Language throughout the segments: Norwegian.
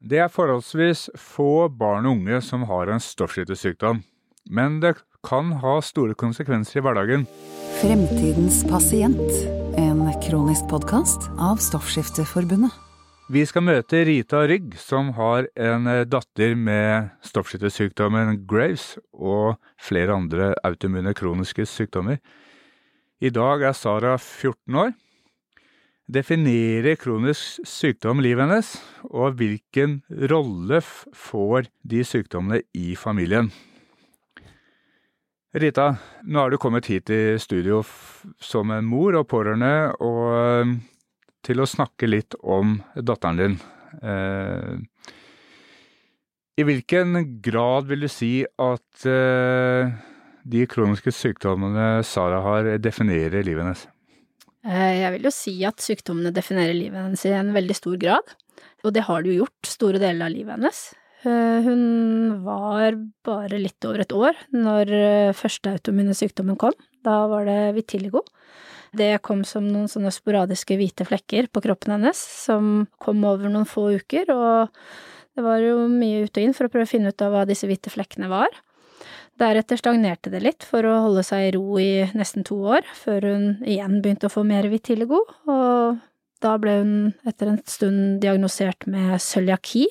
Det er forholdsvis få barn og unge som har en stoffskiftesykdom, men det kan ha store konsekvenser i hverdagen. Fremtidens pasient, en kronisk podkast av Stoffskifteforbundet. Vi skal møte Rita Rygg, som har en datter med stoffskiftesykdommen Graves og flere andre autoimmune kroniske sykdommer. I dag er Sara 14 år. Definerer kronisk sykdom livet hennes, og hvilken rolle får de sykdommene i familien? Rita, nå er du kommet hit i studio som en mor og pårørende, og til å snakke litt om datteren din. Eh, I hvilken grad vil du si at eh, de kroniske sykdommene Sara har, definerer livet hennes? Jeg vil jo si at sykdommene definerer livet hennes i en veldig stor grad, og det har det jo gjort store deler av livet hennes. Hun var bare litt over et år når første autoimmune sykdommen kom. Da var det vitiligo. Det kom som noen sånne sporadiske hvite flekker på kroppen hennes, som kom over noen få uker, og det var jo mye ut og inn for å prøve å finne ut av hva disse hvite flekkene var. Deretter stagnerte det litt for å holde seg i ro i nesten to år, før hun igjen begynte å få mer vitiligo, og da ble hun etter en stund diagnosert med cøliaki.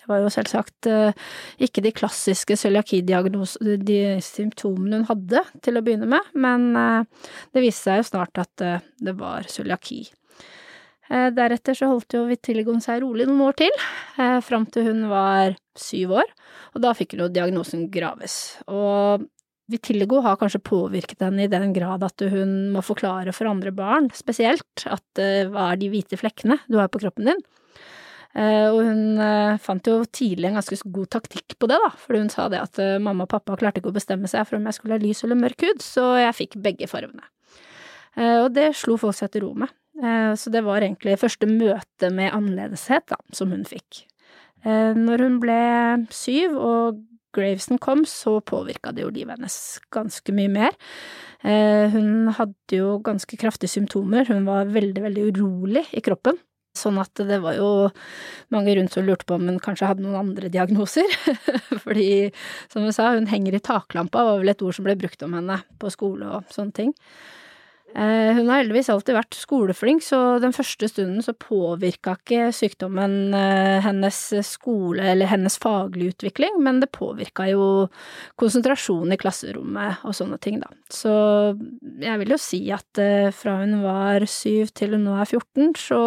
Det var jo selvsagt ikke de klassiske cøliaki-symptomene hun hadde til å begynne med, men det viste seg jo snart at det var cøliaki. Deretter så holdt jo vitiligoen seg rolig noen år til, fram til hun var syv år, og da fikk hun jo diagnosen Graves. Og vitiligo har kanskje påvirket henne i den grad at hun må forklare for andre barn, spesielt, at hva er de hvite flekkene du har på kroppen din? Og hun fant jo tidlig en ganske god taktikk på det, da, fordi hun sa det at mamma og pappa klarte ikke å bestemme seg for om jeg skulle ha lys eller mørk hud, så jeg fikk begge fargene. Og det slo folk seg til ro med. Så det var egentlig første møte med annerledeshet, da, som hun fikk. Når hun ble syv og Gravesen kom, så påvirka det jo livet hennes ganske mye mer. Hun hadde jo ganske kraftige symptomer, hun var veldig, veldig urolig i kroppen. Sånn at det var jo mange rundt som lurte på om hun kanskje hadde noen andre diagnoser. Fordi, som hun sa, hun henger i taklampa, var vel et ord som ble brukt om henne på skole og sånne ting. Hun har heldigvis alltid vært skoleflink, så den første stunden så påvirka ikke sykdommen hennes skole eller hennes faglige utvikling, men det påvirka jo konsentrasjonen i klasserommet og sånne ting, da. Så jeg vil jo si at fra hun var syv til hun nå er 14, så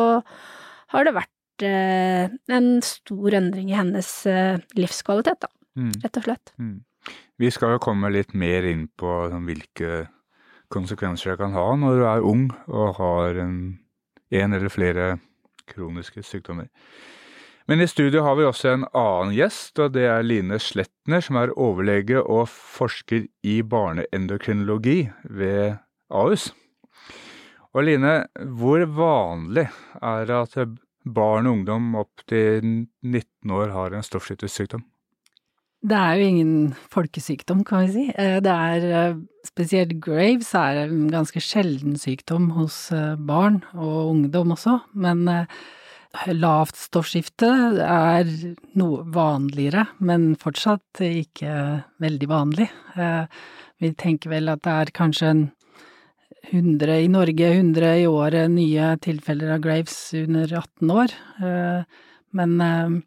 har det vært en stor endring i hennes livskvalitet, da, rett og slett. Mm. Vi skal jo komme litt mer inn på hvilke konsekvenser det kan ha når du er ung og har en, en eller flere kroniske sykdommer. Men i studio har vi også en annen gjest, og det er Line Sletner, som er overlege og forsker i barneendokrinologi ved Ahus. Og Line, hvor vanlig er det at barn og ungdom opp til 19 år har en stoffskiftesykdom? Det er jo ingen folkesykdom, kan vi si. Det er spesielt Graves er en ganske sjelden sykdom hos barn og ungdom også, men lavt stoffskifte er noe vanligere, men fortsatt ikke veldig vanlig. Vi tenker vel at det er kanskje en 100 i Norge, 100 i året nye tilfeller av Graves under 18 år, men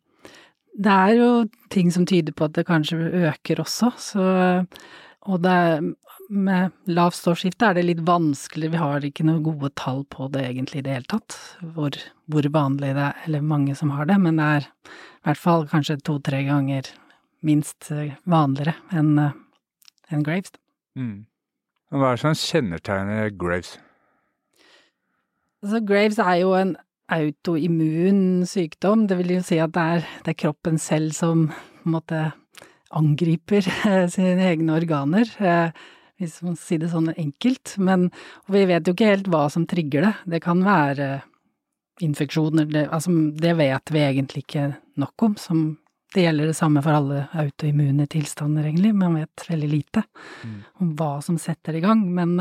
det er jo ting som tyder på at det kanskje øker også, så Og det med lavt stoffskifte er det litt vanskelig, vi har ikke noen gode tall på det egentlig i det hele tatt, hvor, hvor vanlig det er, eller mange som har det, men det er i hvert fall kanskje to-tre ganger minst vanligere enn en Graves. Mm. Hva er det som kjennetegner Graves? Altså, Graves er jo en autoimmun sykdom. Det vil jo si at det er, det er kroppen selv som måte angriper sine egne organer, hvis man sier det sånn enkelt. Men vi vet jo ikke helt hva som trigger det. Det kan være infeksjoner, det, altså det vet vi egentlig ikke nok om. Som, det gjelder det samme for alle autoimmune tilstander, egentlig. Man vet veldig lite mm. om hva som setter i gang. Men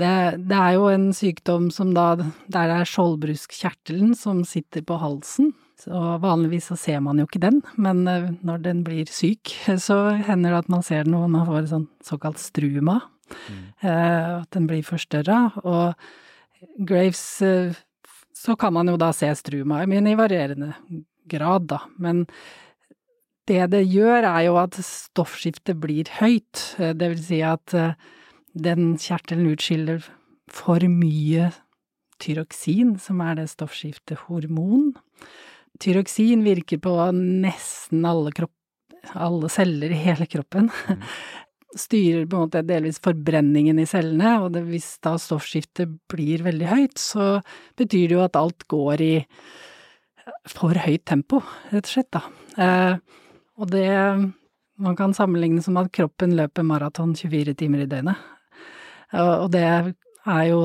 det, det, er jo en sykdom som da Der er skjoldbruskkjertelen som sitter på halsen, Så vanligvis så ser man jo ikke den, men eh, når den blir syk, så hender det at man ser den og man får sånn såkalt struma. Mm. At den blir forstørra. Og Graves eh, så kan man jo da se struma, men i varierende grad, da. Men det det gjør, er jo at stoffskiftet blir høyt. Eh, Det vil si at eh, den kjertelen utskiller for mye tyroksin, som er det stoffskiftehormon. Tyroksin virker på nesten alle, kropp, alle celler i hele kroppen. Styrer på en måte delvis forbrenningen i cellene, og det, hvis da stoffskiftet blir veldig høyt, så betyr det jo at alt går i for høyt tempo, rett og slett, da. Eh, og det man kan sammenligne som at kroppen løper maraton 24 timer i døgnet. Og det er jo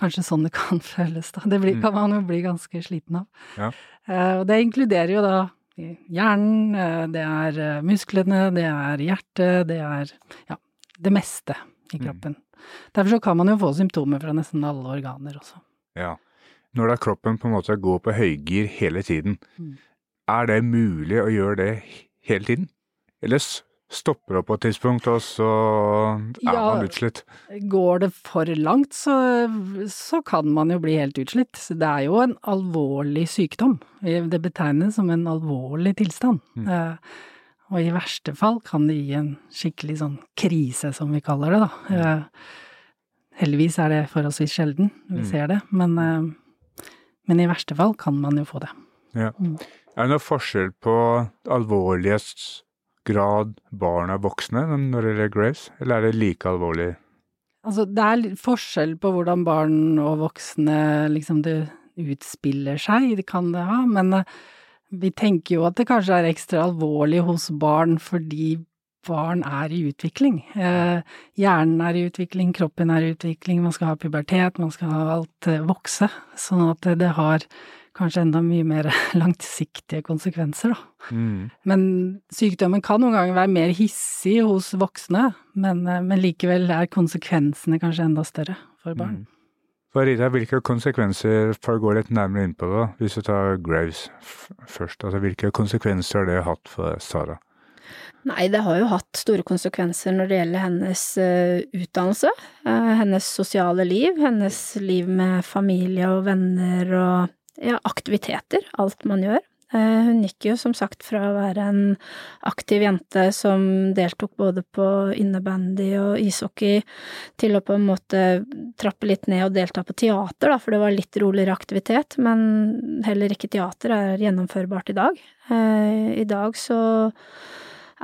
kanskje sånn det kan føles, da. Det blir, kan man jo bli ganske sliten av. Ja. Eh, Og det inkluderer jo da hjernen, eh, det er eh, musklene, det er hjertet, det er ja, det meste i kroppen. Derfor så kan man jo få symptomer fra nesten alle organer også. Ja. Når da kroppen på en måte går på høygir hele tiden, Mm. er det mulig å gjøre det hele tiden? Eller stopper opp på et tidspunkt, og så er Ja. man utslitt? Går det for langt, så, så kan man jo bli helt utslitt. Så Det er jo en alvorlig sykdom. Det betegnes som en alvorlig tilstand. Mm. Eh, og i verste fall kan det gi en skikkelig sånn krise, som vi kaller det, da. Eh, heldigvis er det forholdsvis sjelden vi Mm. ser det, men, eh, men i verste fall kan man jo få det. Ja. Mm. Er det noe forskjell på alvorlighetsgrad barn er voksne når det gjelder Graves, eller er det like alvorlig? Altså, det er forskjell på hvordan barn og voksne liksom det utspiller seg, det kan det ha, men eh, vi tenker jo at det kanskje er ekstra alvorlig hos barn fordi barn er i utvikling. Eh, hjernen er i utvikling, kroppen er i utvikling, man skal ha pubertet, man skal ha alt eh, vokse, sånn at det har kanskje enda mye mer langsiktige konsekvenser, da. Mm. Men sykdommen kan noen ganger være mer hissig hos voksne, men, eh, men likevel er konsekvensene kanskje enda større for barn. Mm. Farida, hvilke konsekvenser, for å gå litt nærmere inn på det, hvis du tar Graves først, altså hvilke konsekvenser har det hatt for Sara? Nei, det har jo hatt store konsekvenser når det gjelder hennes eh, utdannelse, eh, hennes sosiale liv, hennes liv med familie og venner og ja, aktiviteter, alt man gjør. Eh, hun gikk jo som sagt fra å være en aktiv jente som deltok både på innebandy og ishockey, til å på en måte trappe litt ned og delta på teater, da, for det var litt roligere aktivitet, men heller ikke teater er gjennomførbart i dag. Eh, I dag så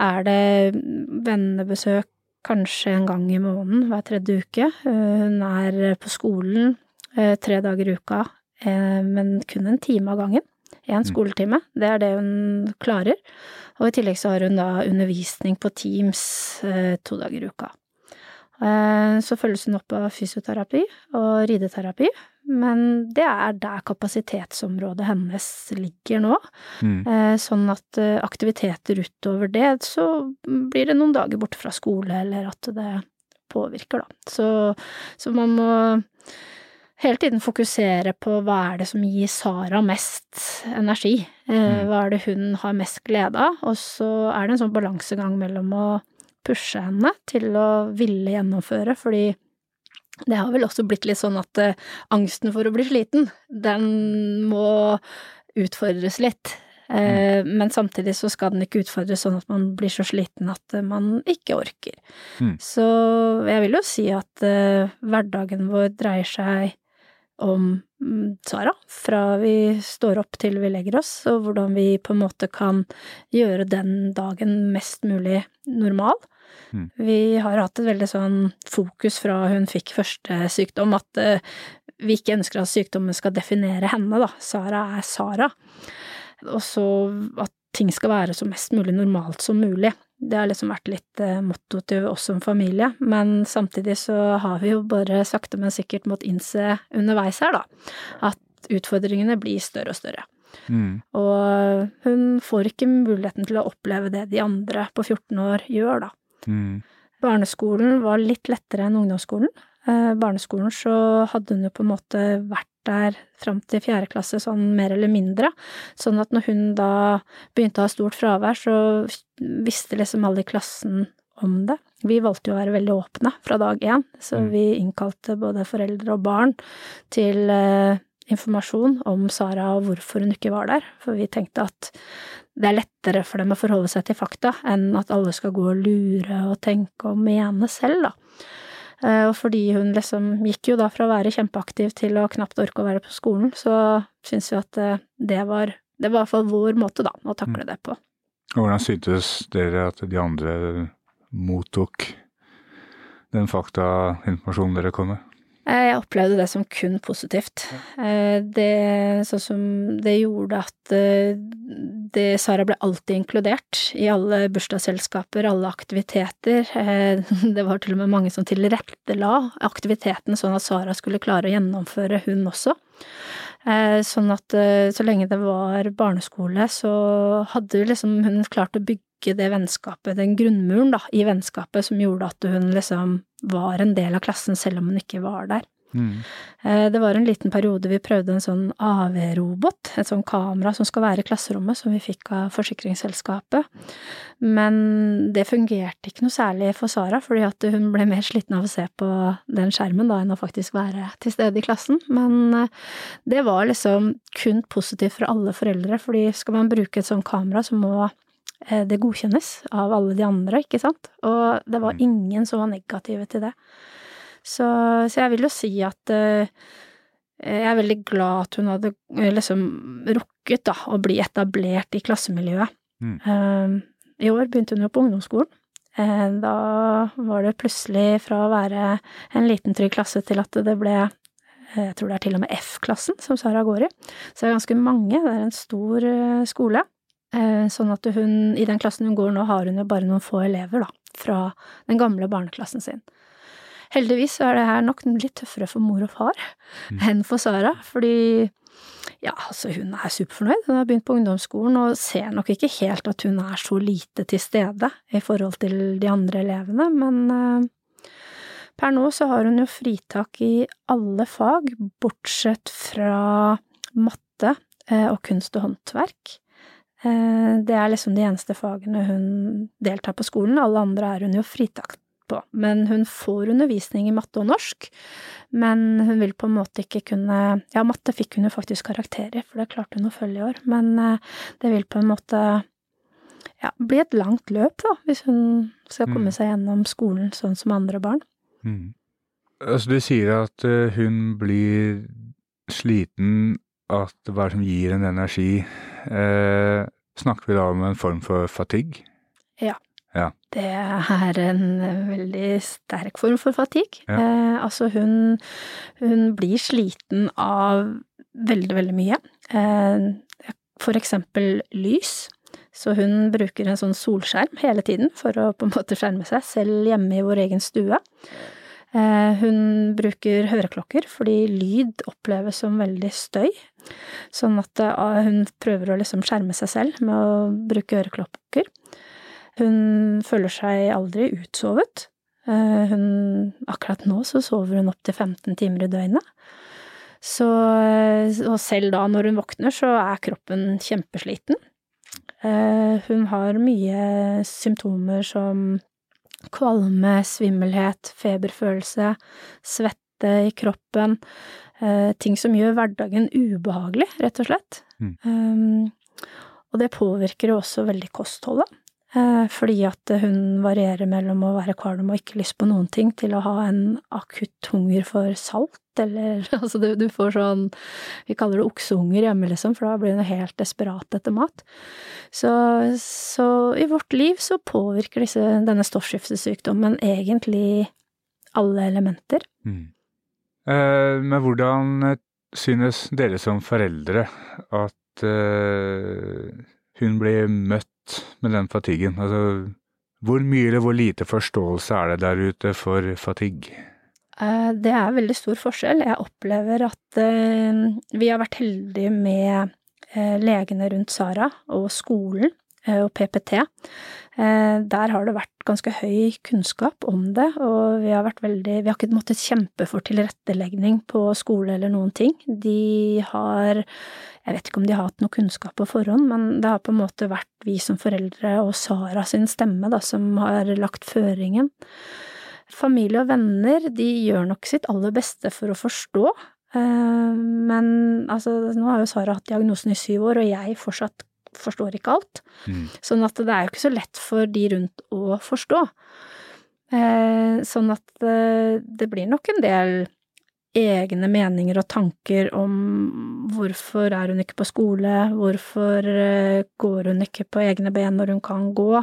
er det vennebesøk kanskje en gang i måneden, hver tredje uke. Eh, Hun er på skolen tre dager i uka, men kun en time av gangen. Én skoletime, det er det hun klarer. Og i tillegg så har hun da undervisning på Teams eh, to dager i uka. Eh, Så følges hun opp av fysioterapi og rideterapi, men det er der kapasitetsområdet hennes ligger nå. Mm. Eh, Sånn at eh, aktiviteter utover det, så blir det noen dager borte fra skole, eller at det påvirker, da. Så, så man må hele tiden fokusere på hva er det som gir Sara mest energi. Eh, Mm. Hva er det hun har mest glede av? Og så er det en sånn balansegang mellom å pushe henne til å ville gjennomføre, fordi det har vel også blitt litt sånn at eh, angsten for å bli sliten, den må utfordres litt. Mm. Men samtidig så skal den ikke utfordres sånn at man blir så sliten at eh, man ikke orker. Mm. Så jeg vil jo si at eh, hverdagen vår dreier seg om mm, Sara, fra vi står opp til vi legger oss, og hvordan vi på en måte kan gjøre den dagen mest mulig normal. Mm. Vi har hatt et veldig sånn fokus fra hun fikk første sykdom, at uh, vi ikke ønsker at sykdommen skal definere henne, da. Sara er Sara. Og så at ting skal være så mest mulig normalt som mulig. Det har liksom vært litt eh, motto til oss som familie, men samtidig så har vi jo bare sakte, men sikkert måttet innse underveis her, da, at utfordringene blir større og større. Mm. Og hun får ikke muligheten til å oppleve det de andre på 14 år gjør, da. Mm. Barneskolen var litt lettere enn ungdomsskolen. Eh, barneskolen, så hadde hun jo på en måte vært der fram til fjerde klasse, sånn mer eller mindre. Sånn at når hun da begynte å ha stort fravær, så visste liksom alle i klassen om det. Vi valgte jo å være veldig åpne fra dag én, så Mm. vi innkalte både foreldre og barn til eh, informasjon om Sara og hvorfor hun ikke var der, for vi tenkte at det er lettere for dem å forholde seg til fakta enn at alle skal gå og lure og tenke og mene selv, da. Eh, Og fordi hun liksom gikk jo da fra å være kjempeaktiv til å knapt orke å være på skolen, så syns vi at eh, det var det var i hvert fall vår måte, da, å takle det på. Og hvordan syntes dere at de andre mottok den faktainformasjonen dere kom med? Eh, Jeg opplevde det som kun positivt. Eh, Det, sånn som det gjorde at eh, det, Sara ble alltid inkludert i alle bursdagsselskaper, alle aktiviteter. Det var til og med mange som tilrettela aktiviteten sånn at Sara skulle klare å gjennomføre, hun også. Sånn at så lenge det var barneskole, så hadde liksom hun klart å bygge det vennskapet, den grunnmuren da, i vennskapet som gjorde at hun liksom var en del av klassen selv om hun ikke var der. Mm. Eh, Det var en liten periode vi prøvde en sånn AV-robot, et sånn kamera som skal være i klasserommet, som vi fikk av forsikringsselskapet. Men det fungerte ikke noe særlig for Sara, fordi at hun ble mer sliten av å se på den skjermen da enn å faktisk være til stede i klassen. Men eh, det var liksom kun positivt for alle foreldre, fordi skal man bruke et sånt kamera, så må det godkjennes av alle de andre, ikke sant? Og det var ingen som var negative til det. Så, så jeg vil jo si at uh, jeg er veldig glad at hun hadde eh, liksom rukket da å bli etablert i klassemiljøet. Mm. Uh, I år begynte hun jo på ungdomsskolen. Uh, da var det plutselig fra å være en liten trygg klasse til at det ble eh, jeg tror det er til og med F-klassen som Sara går i. Så det er ganske mange, det er en stor eh, skole. Eh, Sånn at hun, i den klassen hun går nå, har hun jo bare noen få elever, da, fra den gamle barneklassen sin. Heldigvis så er det her nok litt tøffere for mor og far enn for Sara, fordi ja, altså hun er superfornøyd. Hun har begynt på ungdomsskolen og ser nok ikke helt at hun er så lite til stede i forhold til de andre elevene, men eh, per nå så har hun jo fritak i alle fag, bortsett fra matte eh, og kunst og håndverk. Eh, Det er liksom de eneste fagene hun deltar på skolen, alle andre er hun jo fritatt på. Men hun får undervisning i matte og norsk, men hun vil på en måte ikke kunne Ja, matte fikk hun jo faktisk karakterer, for det klarte hun å følge i år, men eh, det vil på en måte ja, bli et langt løp, da, hvis hun skal komme Mm. seg gjennom skolen sånn som andre barn. Mm. Altså, du sier at eh, hun blir sliten, at hva er det som gir en energi? Eh, snakker vi da om en form for fatigue? Det er en veldig sterk form for fatigue. Ja. Eh, altså hun, hun blir sliten av veldig, veldig mye. Eh, for eksempel lys. Så hun bruker en sånn solskjerm hele tiden for å på en måte skjerme seg, selv hjemme i vår egen stue. Eh, hun bruker høreklokker fordi lyd oppleves som veldig støy. Sånn at eh, hun prøver å liksom skjerme seg selv med å bruke øreklokker. Hun føler seg aldri utsovet. Eh, Hun, akkurat nå så sover hun opptil 15 timer i døgnet. Så, og selv da når hun våkner, så er kroppen kjempesliten. Hun har mye symptomer som kvalme, svimmelhet, feberfølelse, svette i kroppen. eh, Ting som gjør hverdagen ubehagelig, rett og slett. Mm. Um, og det påvirker jo også veldig kostholdet. Eh, fordi at hun varierer mellom å være kvalm og ikke lyst på noen ting, til å ha en akutt hunger for salt, eller altså du, du får sånn Vi kaller det oksehunger hjemme, liksom, for da blir hun helt desperat etter mat. Så, så i vårt liv så påvirker disse, denne stoffskiftesykdommen egentlig alle elementer. Mm. Eh, men hvordan eh, synes dere som foreldre at eh, hun blir møtt med den fatiguen? Altså, hvor mye eller hvor lite forståelse er det der ute for fatigue? Eh, Det er veldig stor forskjell. Jeg opplever at eh, vi har vært heldige med eh, legene rundt Sara og skolen. Og PPT. Der har det vært ganske høy kunnskap om det, og vi har veldig Vi har ikke måttet kjempe for tilrettelegging på skole eller noen ting. De har Jeg vet ikke om de har hatt noe kunnskap på forhånd, men det har på en måte vært vi som foreldre og Sara sin stemme da, som har lagt føringen. Familie og venner, de gjør nok sitt aller beste for å forstå, men altså, nå har jo Sara hatt diagnosen i syv år, og jeg fortsatt forstår ikke alt. Mm. Sånn at det er jo ikke så lett for de rundt å forstå. Eh, sånn at eh, det blir nok en del egne meninger og tanker om hvorfor er hun ikke på skole, hvorfor eh, går hun ikke på egne ben når hun kan gå,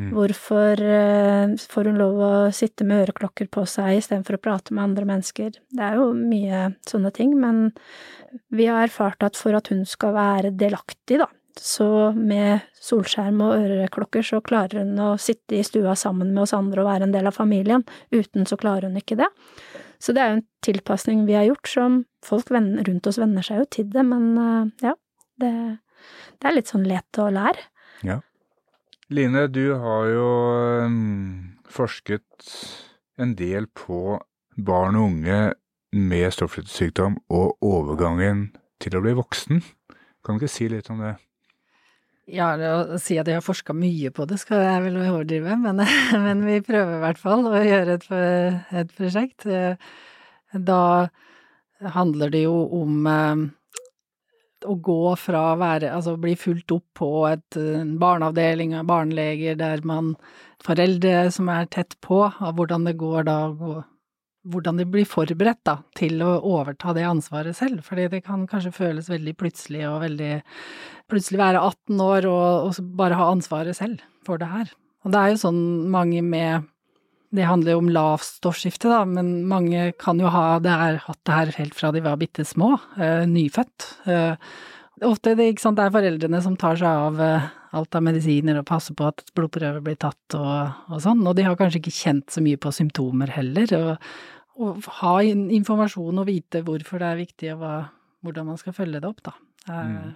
mm. hvorfor får hun lov å sitte med øreklokker på seg istedenfor å prate med andre mennesker. Det er jo mye sånne ting, men vi har erfart at for at hun skal være delaktig, da, så med solskjerm og øreklokker så klarer hun å sitte i stua sammen med oss andre og være en del av familien. Uten så klarer hun ikke det. Så det er jo en tilpasning vi har gjort som folk rundt oss venner seg jo til det, men eh, ja, det, det er litt sånn let å lære. Ja. Line, du har jo um, forsket en del på barn og unge med stoffskiftesykdom og overgangen til å bli voksen. Kan du ikke si litt om det? Ja, å si at jeg har forska mye på det skal jeg vel overdrive, men, men, vi prøver i hvert fall å gjøre et, et, prosjekt. Da handler det jo om eh, å gå fra å være Altså bli fulgt opp på et barneavdeling av barneleger der man Foreldre som er tett på, av hvordan det går da hvordan de blir forberedt da, til å overta det ansvaret selv, fordi det kan kanskje føles veldig plutselig og veldig Plutselig være 18 år og, og bare ha ansvaret selv for det her. Og det er jo sånn mange med Det handler jo om lavt stoffskifte, da, men mange kan jo ha det her, hatt det her helt fra de var bitte små, eh, nyfødt. Eh, ofte det, ikke sant, det er foreldrene som tar seg av eh, alt av medisiner og passer på at blodprøver blir tatt og, og, sånn, og de har kanskje ikke kjent så mye på symptomer heller. Og, og ha informasjon og vite hvorfor det er viktig og hva, hvordan man skal følge det opp, da. Er, mm.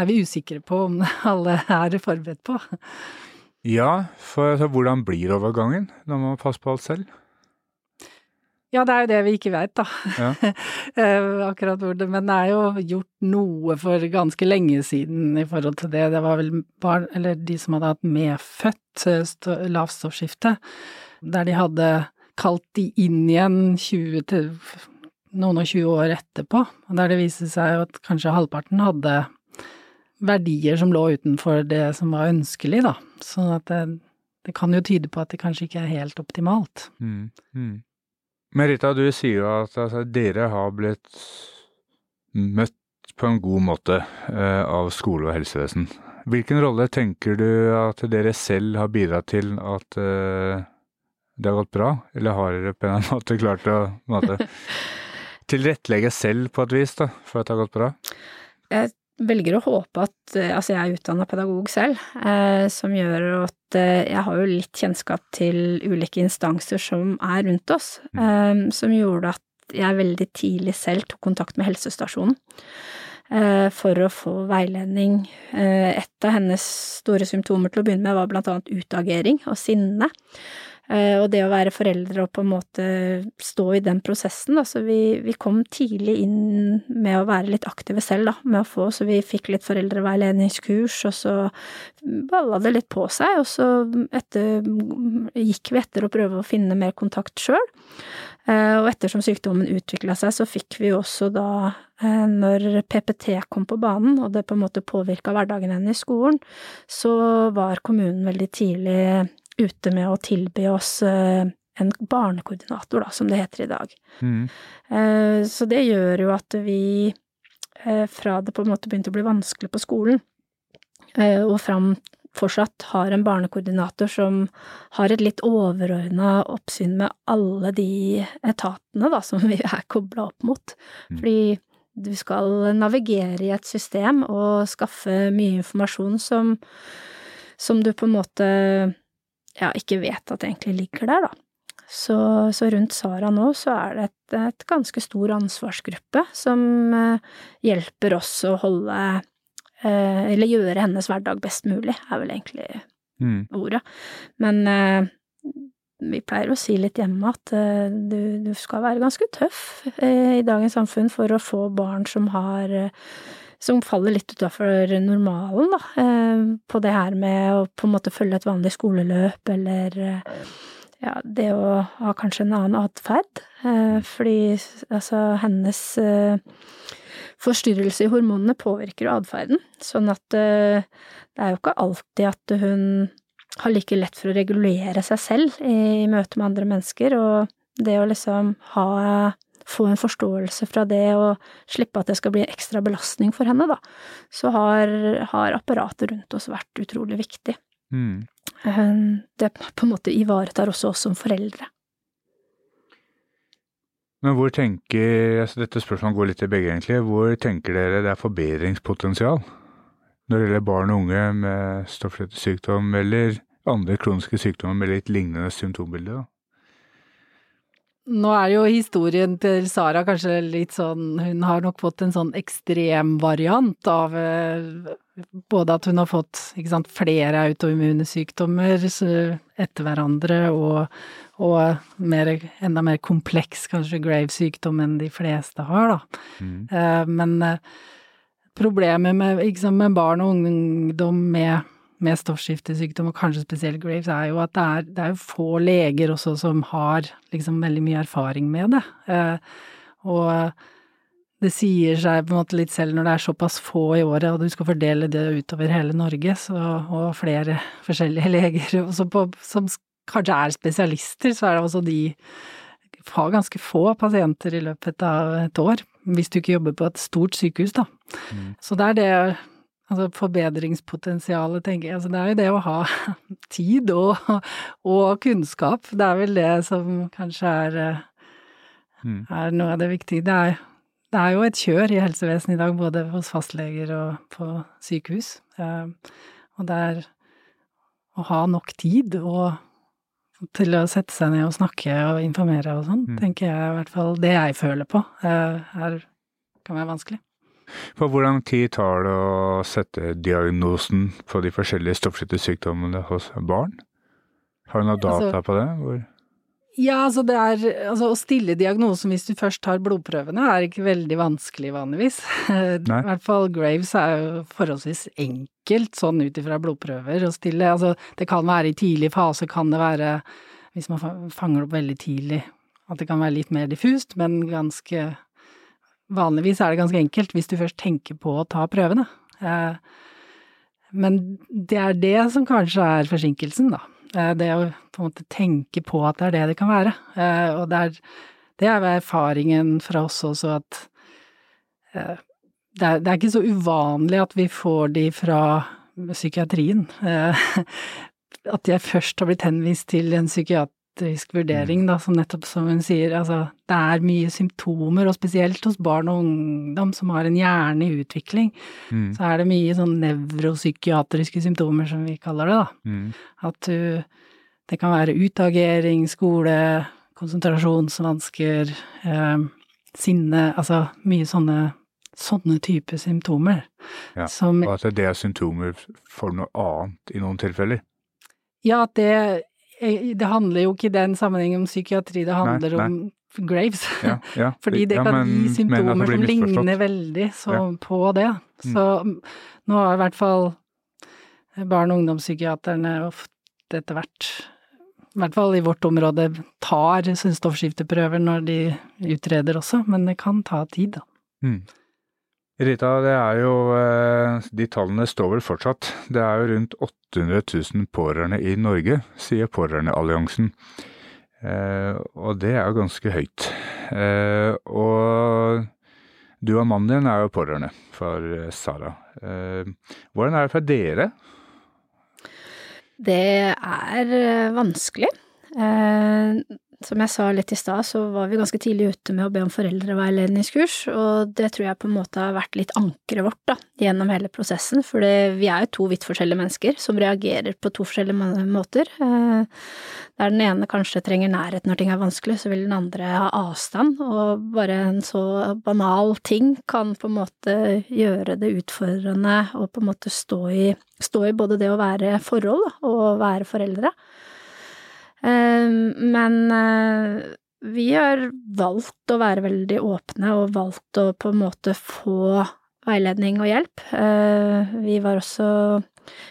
er vi usikre på om alle er forberedt på. Ja, for altså, hvordan blir overgangen når man passer på alt selv? Ja, det er jo det vi ikke vet, da. Ja. Eh, akkurat hvor det Men det er jo gjort noe for ganske lenge siden i forhold til det. Det var vel barn, eller de som hadde hatt medfødt eh, lavstoffskifte, der de hadde kalt de inn igjen 20 til noen og 20 år etterpå, der det viste seg at kanskje halvparten hadde verdier som lå utenfor det som var ønskelig, da. Sånn at det, det kan jo tyde på at det kanskje ikke er helt optimalt. Mm, mm. Merita, du sier jo at altså, dere har blitt møtt på en god måte eh, av skole og helsevesen. Hvilken rolle tenker du at dere selv har bidratt til at uh, det har gått bra, eller har dere på en eller annen måte klart å måte, tilrettelegge selv på et vis da, for at det har gått bra? Jeg velger å håpe at eh, Altså, jeg er utdanna pedagog selv, eh, som gjør at eh, jeg har jo litt kjennskap til ulike instanser som er rundt oss, mm. eh, som gjorde at jeg veldig tidlig selv tok kontakt med helsestasjonen eh, for å få veiledning. Eh, et av hennes store symptomer til å begynne med var blant annet utagering og sinne. Eh, og det å være foreldre og på en måte stå i den prosessen, da, så vi, vi, kom tidlig inn med å være litt aktive selv, da, med å få, så vi fikk litt foreldreveiledningskurs, og så balla det litt på seg, og så etter, gikk vi etter å prøve å finne mer kontakt sjøl. Eh, og ettersom sykdommen utvikla seg, så fikk vi også da, eh, når PPT kom på banen, og det på en måte påvirka hverdagen hennes i skolen, så var kommunen veldig tidlig ute med å tilby oss eh, en barnekoordinator, da, som det heter i dag. Mm. Eh, så det gjør jo at vi, eh, fra det på en måte begynte å bli vanskelig på skolen, og fram fortsatt har en barnekoordinator som har et litt overordna oppsyn med alle de etatene da, som vi er kobla opp mot. Mm. Fordi du skal navigere i et system og skaffe mye informasjon som, som du på en måte ja, ikke vet at det egentlig ligger der, da. Så, så, rundt Sara nå så er det et, et ganske stor ansvarsgruppe som eh, hjelper oss å holde Eller gjøre hennes hverdag best mulig, er vel egentlig Mm. ordet. Men eh, vi pleier å si litt hjemme at eh, du, du skal være ganske tøff eh, i dagens samfunn for å få barn som har eh, som faller litt utafor normalen, da, eh, på det her med å på en måte følge et vanlig skoleløp, eller eh, ja, det å ha kanskje en annen atferd. Eh, fordi altså hennes forstyrrelse i hormonene påvirker jo atferden, sånn at det er jo ikke alltid at hun har like lett for å regulere seg selv i møte med andre mennesker, og det å liksom ha få en forståelse fra det og slippe at det skal bli en ekstra belastning for henne, da, så har, har apparatet rundt oss vært utrolig viktig. Mm. Eh, Det på en måte ivaretar også oss som foreldre. Men hvor tenker altså Dette spørsmålet går litt til begge, egentlig. Hvor tenker dere det er forbedringspotensial når det gjelder barn og unge med stoffskiftesykdom eller andre kroniske sykdommer med litt lignende symptombilde? da? Nå er jo historien til Sara kanskje litt sånn Hun har nok fått en sånn ekstremvariant av eh, både at hun har fått sant, flere autoimmune sykdommer etter hverandre, og, og mer, enda mer kompleks kanskje grave-sykdom enn de fleste har, da. Mm. Eh, Men eh, problemet med, sant, med barn og ungdom med, med stoffskiftesykdom, og kanskje spesielt Graves, er jo at det er, det er få leger også som har liksom veldig mye erfaring med det. Eh, Og det sier seg på en måte litt selv når det er såpass få i året, og du skal fordele det utover hele Norge, så, og flere forskjellige leger på, som kanskje er spesialister, så er det også de har ganske få pasienter i løpet av et år, hvis du ikke jobber på et stort sykehus, da. Mm. Så det er det Altså forbedringspotensialet, tenker jeg. Altså det er jo det å ha tid og, og kunnskap. Det er vel det som kanskje er, eh, Mm. er noe av det viktige. Det er, det er jo et kjør i helsevesenet i dag, både hos fastleger og på sykehus. Eh, Og det er å ha nok tid og til å sette seg ned og snakke og informere og sånn, Mm. tenker jeg i hvert fall det jeg føler på, eh, er, kan være vanskelig. For hvor lang tid tar det å sette diagnosen på de forskjellige stoffskiftesykdommene hos barn? Har du noe data Altså- på det? Hvor? Ja, altså det er Altså å stille diagnosen hvis du først tar blodprøvene er ikke veldig vanskelig vanligvis. I hvert fall Graves er jo forholdsvis enkelt sånn ut ifra blodprøver å stille. Altså det kan være i tidlig fase, kan det være hvis man fanger opp veldig tidlig at det kan være litt mer diffust, men ganske Vanligvis er det ganske enkelt hvis du først tenker på å ta prøvene. Eh, Men det er det som kanskje er forsinkelsen, da. Eh, Det å på en måte tenke på at det er det det kan være. Eh, Og det er, det er erfaringen fra oss også at det er, det er ikke så uvanlig at vi får de fra psykiatrien. At jeg først har blitt henvist til en psykiatrisk vurdering, da, som nettopp som hun sier, altså det er mye symptomer, og spesielt hos barn og ungdom som har en hjerne i utvikling, Mm. så er det mye sånn nevropsykiatriske symptomer, som vi kaller det, da. Mm. At du Det kan være utagering, skole, konsentrasjonsvansker, eh, sinne, altså mye sånne sånne type symptomer. Ja, Som at det er symptomer for noe annet i noen tilfeller. Ja, at det eh, Det handler jo ikke i den sammenhengen om psykiatri, det handler nei. om Graves. Ja, ja. Fordi det Ja, kan men- gi symptomer som ligner veldig så, på det. Så mm, nå har i hvert fall barn- og ungdomspsykiaterne ofte etter hvert, i hvert fall i vårt område, tar stoffskifteprøver når de utreder også, men det kan ta tid, da. Mm. Rita, det er jo eh, De tallene står vel fortsatt. Det er jo rundt 800 000 pårørende i Norge, sier Pårørendealliansen. Eh, og det er jo ganske høyt. Eh, og du og mannen din er jo pårørende for Sara. Hvordan er det for dere? Det er vanskelig. Som jeg sa litt i stad, så var vi ganske tidlig ute med å be om foreldreveiledningskurs, og det tror jeg på en måte har vært litt ankeret vårt da, gjennom hele prosessen, for vi er jo to vidt forskjellige mennesker som reagerer på to forskjellige måter. Eh, der den ene kanskje trenger nærhet når ting er vanskelig, så vil den andre ha avstand, og bare en så banal ting kan på en måte gjøre det utfordrende å på en måte stå i, stå i både det å være forhold og være foreldre. Ehm, men eh, vi har valgt å være veldig åpne og valgt å på en måte få veiledning og hjelp. Eh, vi var også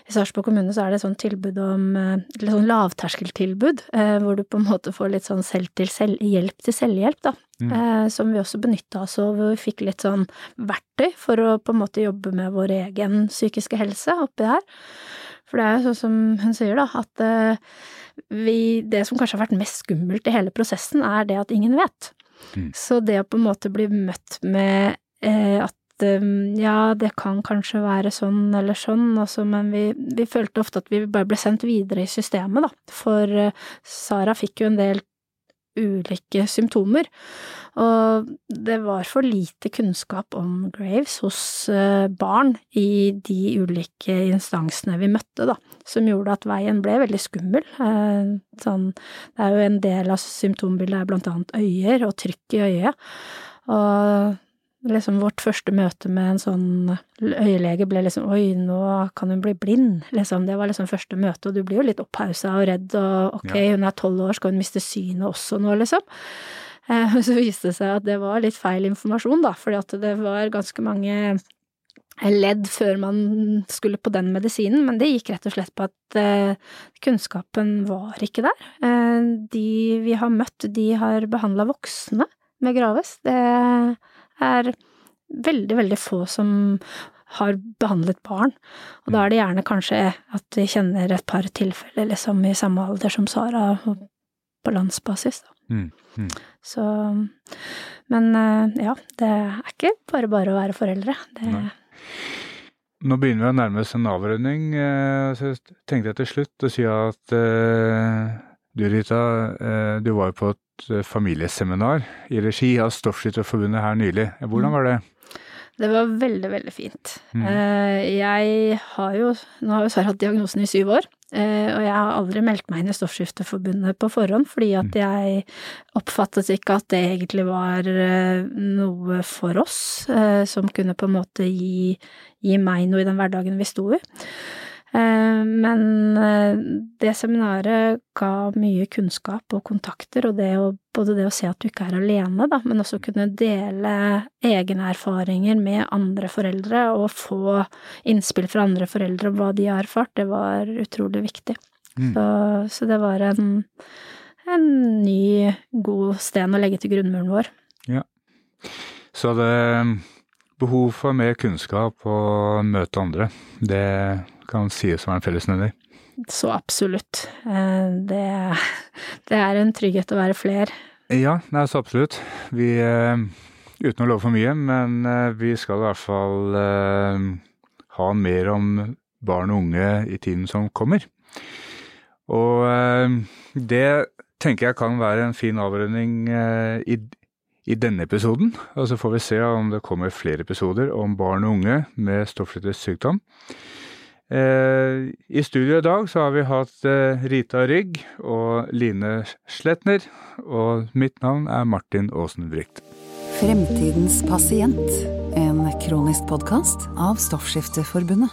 i Sarpsborg kommune så er det et sånt tilbud om et sånn lavterskeltilbud, eh, hvor du på en måte får litt sånn selv til selv, hjelp til selvhjelp, da. Mm. Som vi også benytta oss av, hvor vi fikk litt sånn verktøy for å på en måte jobbe med vår egen psykiske helse oppi her. For det er jo sånn som hun sier, da, at vi, det som kanskje har vært mest skummelt i hele prosessen, er det at ingen vet. Mm. Så det å på en måte bli møtt med eh, at eh, ja, det kan kanskje være sånn eller sånn, altså, men vi, vi, følte ofte at vi bare ble sendt videre i systemet, da. For eh, Sara fikk jo en del ulike symptomer. Og det var for lite kunnskap om Graves hos eh, barn i de ulike instansene vi møtte, da, som gjorde at veien ble veldig skummel. Eh, sånn, det er jo en del av symptombildet er blant annet øyer og trykk i øyet. Og liksom vårt første møte med en sånn øyelege ble liksom oi, nå kan hun bli blind, liksom. Det var liksom første møte, og du blir jo litt opphausa og redd, og ok, ja. hun er tolv år, skal hun miste synet også nå, liksom? Eh, så viste det seg at det var litt feil informasjon, da, fordi at det var ganske mange ledd før man skulle på den medisinen, men det gikk rett og slett på at eh, kunnskapen var ikke der. Eh, de vi har møtt, de har behandla voksne med Graves. Det er veldig, veldig få som har behandlet barn, og da er det gjerne kanskje at de kjenner et par tilfeller liksom i samme alder som Sara, på landsbasis, da. Mm, mm. Så Men eh, ja, det er ikke bare bare å være foreldre. Det Nei. Nå begynner vi å nærme oss en avrunding, eh, så jeg tenkte jeg til slutt å si at uh, du Rita, uh, du var jo på et Eh, familieseminar i regi av Stoffskytterforbundet her nylig. Hvordan var det? Det var veldig, veldig fint. Mm. Eh, jeg har jo Nå har jo Sara hatt diagnosen i syv år, eh, og jeg har aldri meldt meg inn i Stoffskifteforbundet på forhånd, fordi at mm. jeg oppfattet ikke at det egentlig var noe for oss som kunne på en måte gi, gi meg noe i den hverdagen vi sto i. Eh, men eh, det seminaret ga mye kunnskap og kontakter, og det å, både det å se at du ikke er alene, da, men også kunne dele egne erfaringer med andre foreldre, og få innspill fra andre foreldre om hva de har erfart, det var utrolig viktig. Mm. Så, så, det var en, en ny, god sten å legge til grunnmuren vår. Ja. Så det behov for mer kunnskap og møte andre, det kan sies å være en fellesnevner? Så absolutt. Eh, det, det, er en trygghet å være fler. Ja, det er så absolutt. Vi, eh, uten å love for mye, men eh, vi skal i hvert fall ha mer om barn og unge i tiden som kommer. Og det tenker jeg kan være en fin avrunding i, i denne episoden. Og så får vi se om det kommer flere episoder om barn og unge med stofflyttet sykdom. Eh, I studio i dag så har vi hatt eh, Rita Rygg og Line Sletner, og mitt navn er Martin Aasen Bricht. Fremtidens pasient, en kronisk podkast av Stoffskifteforbundet.